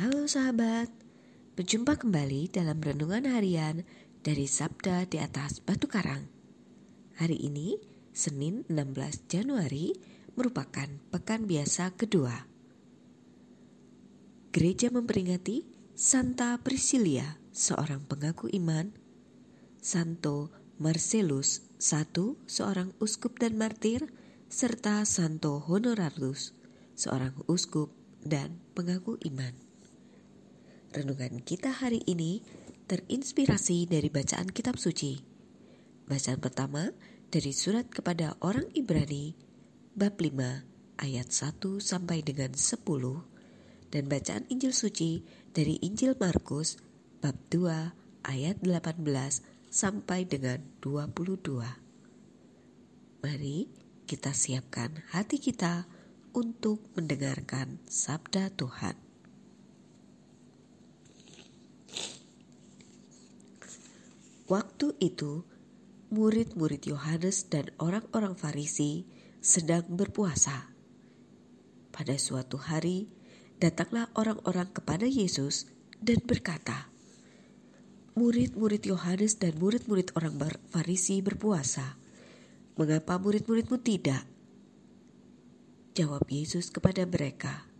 Halo sahabat, berjumpa kembali dalam renungan harian dari Sabda di atas Batu Karang. Hari ini, Senin 16 Januari, merupakan pekan biasa kedua. Gereja memperingati Santa Priscilia, seorang pengaku iman, Santo Marcellus I, seorang uskup dan martir, serta Santo Honorarius, seorang uskup dan pengaku iman. Renungan kita hari ini terinspirasi dari bacaan kitab suci. Bacaan pertama dari surat kepada orang Ibrani bab 5 ayat 1 sampai dengan 10 dan bacaan Injil suci dari Injil Markus bab 2 ayat 18 sampai dengan 22. Mari kita siapkan hati kita untuk mendengarkan sabda Tuhan. Waktu itu, murid-murid Yohanes dan orang-orang Farisi sedang berpuasa. Pada suatu hari, datanglah orang-orang kepada Yesus dan berkata, "Murid-murid Yohanes dan murid-murid orang Farisi berpuasa. Mengapa murid-muridmu tidak?" Jawab Yesus kepada mereka,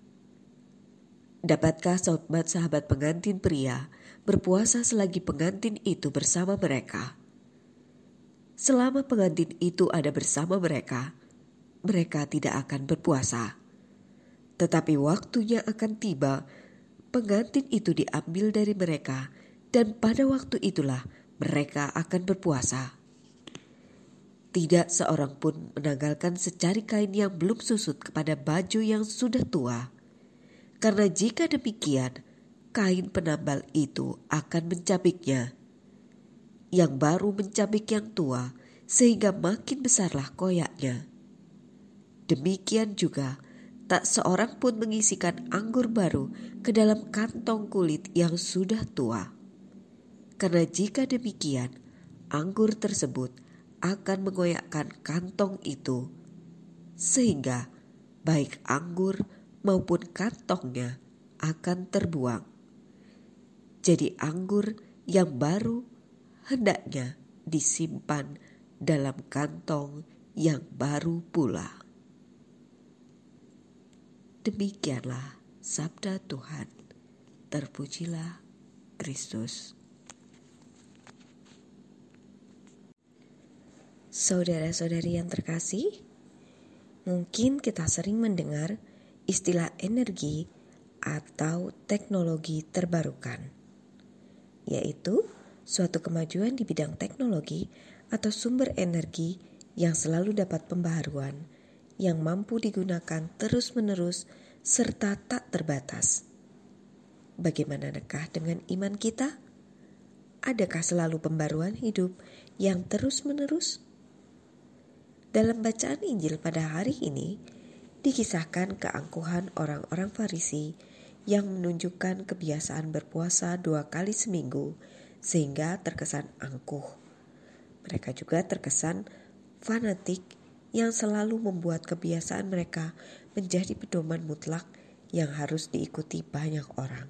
Dapatkah sahabat-sahabat pengantin pria berpuasa selagi pengantin itu bersama mereka? Selama pengantin itu ada bersama mereka, mereka tidak akan berpuasa. Tetapi waktunya akan tiba, pengantin itu diambil dari mereka, dan pada waktu itulah mereka akan berpuasa. Tidak seorang pun menanggalkan secari kain yang belum susut kepada baju yang sudah tua karena jika demikian, kain penambal itu akan mencabiknya. Yang baru mencabik yang tua, sehingga makin besarlah koyaknya. Demikian juga, tak seorang pun mengisikan anggur baru ke dalam kantong kulit yang sudah tua. Karena jika demikian, anggur tersebut akan mengoyakkan kantong itu, sehingga baik anggur maupun kantongnya akan terbuang. Jadi anggur yang baru hendaknya disimpan dalam kantong yang baru pula. Demikianlah sabda Tuhan. Terpujilah Kristus. Saudara-saudari yang terkasih, mungkin kita sering mendengar istilah energi atau teknologi terbarukan, yaitu suatu kemajuan di bidang teknologi atau sumber energi yang selalu dapat pembaharuan, yang mampu digunakan terus-menerus serta tak terbatas. Bagaimanakah dengan iman kita? Adakah selalu pembaruan hidup yang terus-menerus? Dalam bacaan Injil pada hari ini, dikisahkan keangkuhan orang-orang Farisi yang menunjukkan kebiasaan berpuasa dua kali seminggu sehingga terkesan angkuh. Mereka juga terkesan fanatik yang selalu membuat kebiasaan mereka menjadi pedoman mutlak yang harus diikuti banyak orang.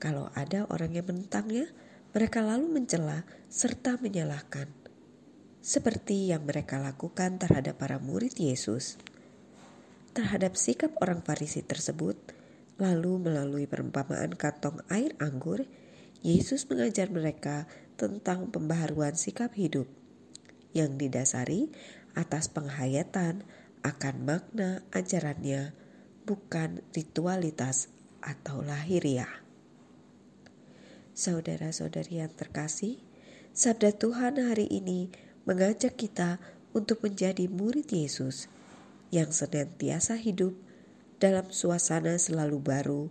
Kalau ada orang yang menentangnya, mereka lalu mencela serta menyalahkan, seperti yang mereka lakukan terhadap para murid Yesus terhadap sikap orang Farisi tersebut, lalu melalui perumpamaan kantong air anggur, Yesus mengajar mereka tentang pembaharuan sikap hidup yang didasari atas penghayatan akan makna ajarannya, bukan ritualitas atau lahiriah. Saudara-saudari yang terkasih, sabda Tuhan hari ini mengajak kita untuk menjadi murid Yesus yang senantiasa hidup dalam suasana selalu baru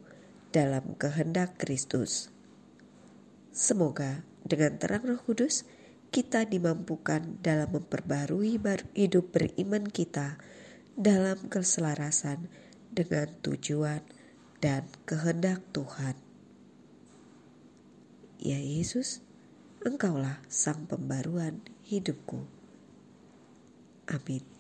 dalam kehendak Kristus. Semoga dengan terang Roh Kudus kita dimampukan dalam memperbarui hidup beriman kita dalam keselarasan dengan tujuan dan kehendak Tuhan. Ya Yesus, Engkaulah sang pembaruan hidupku. Amin.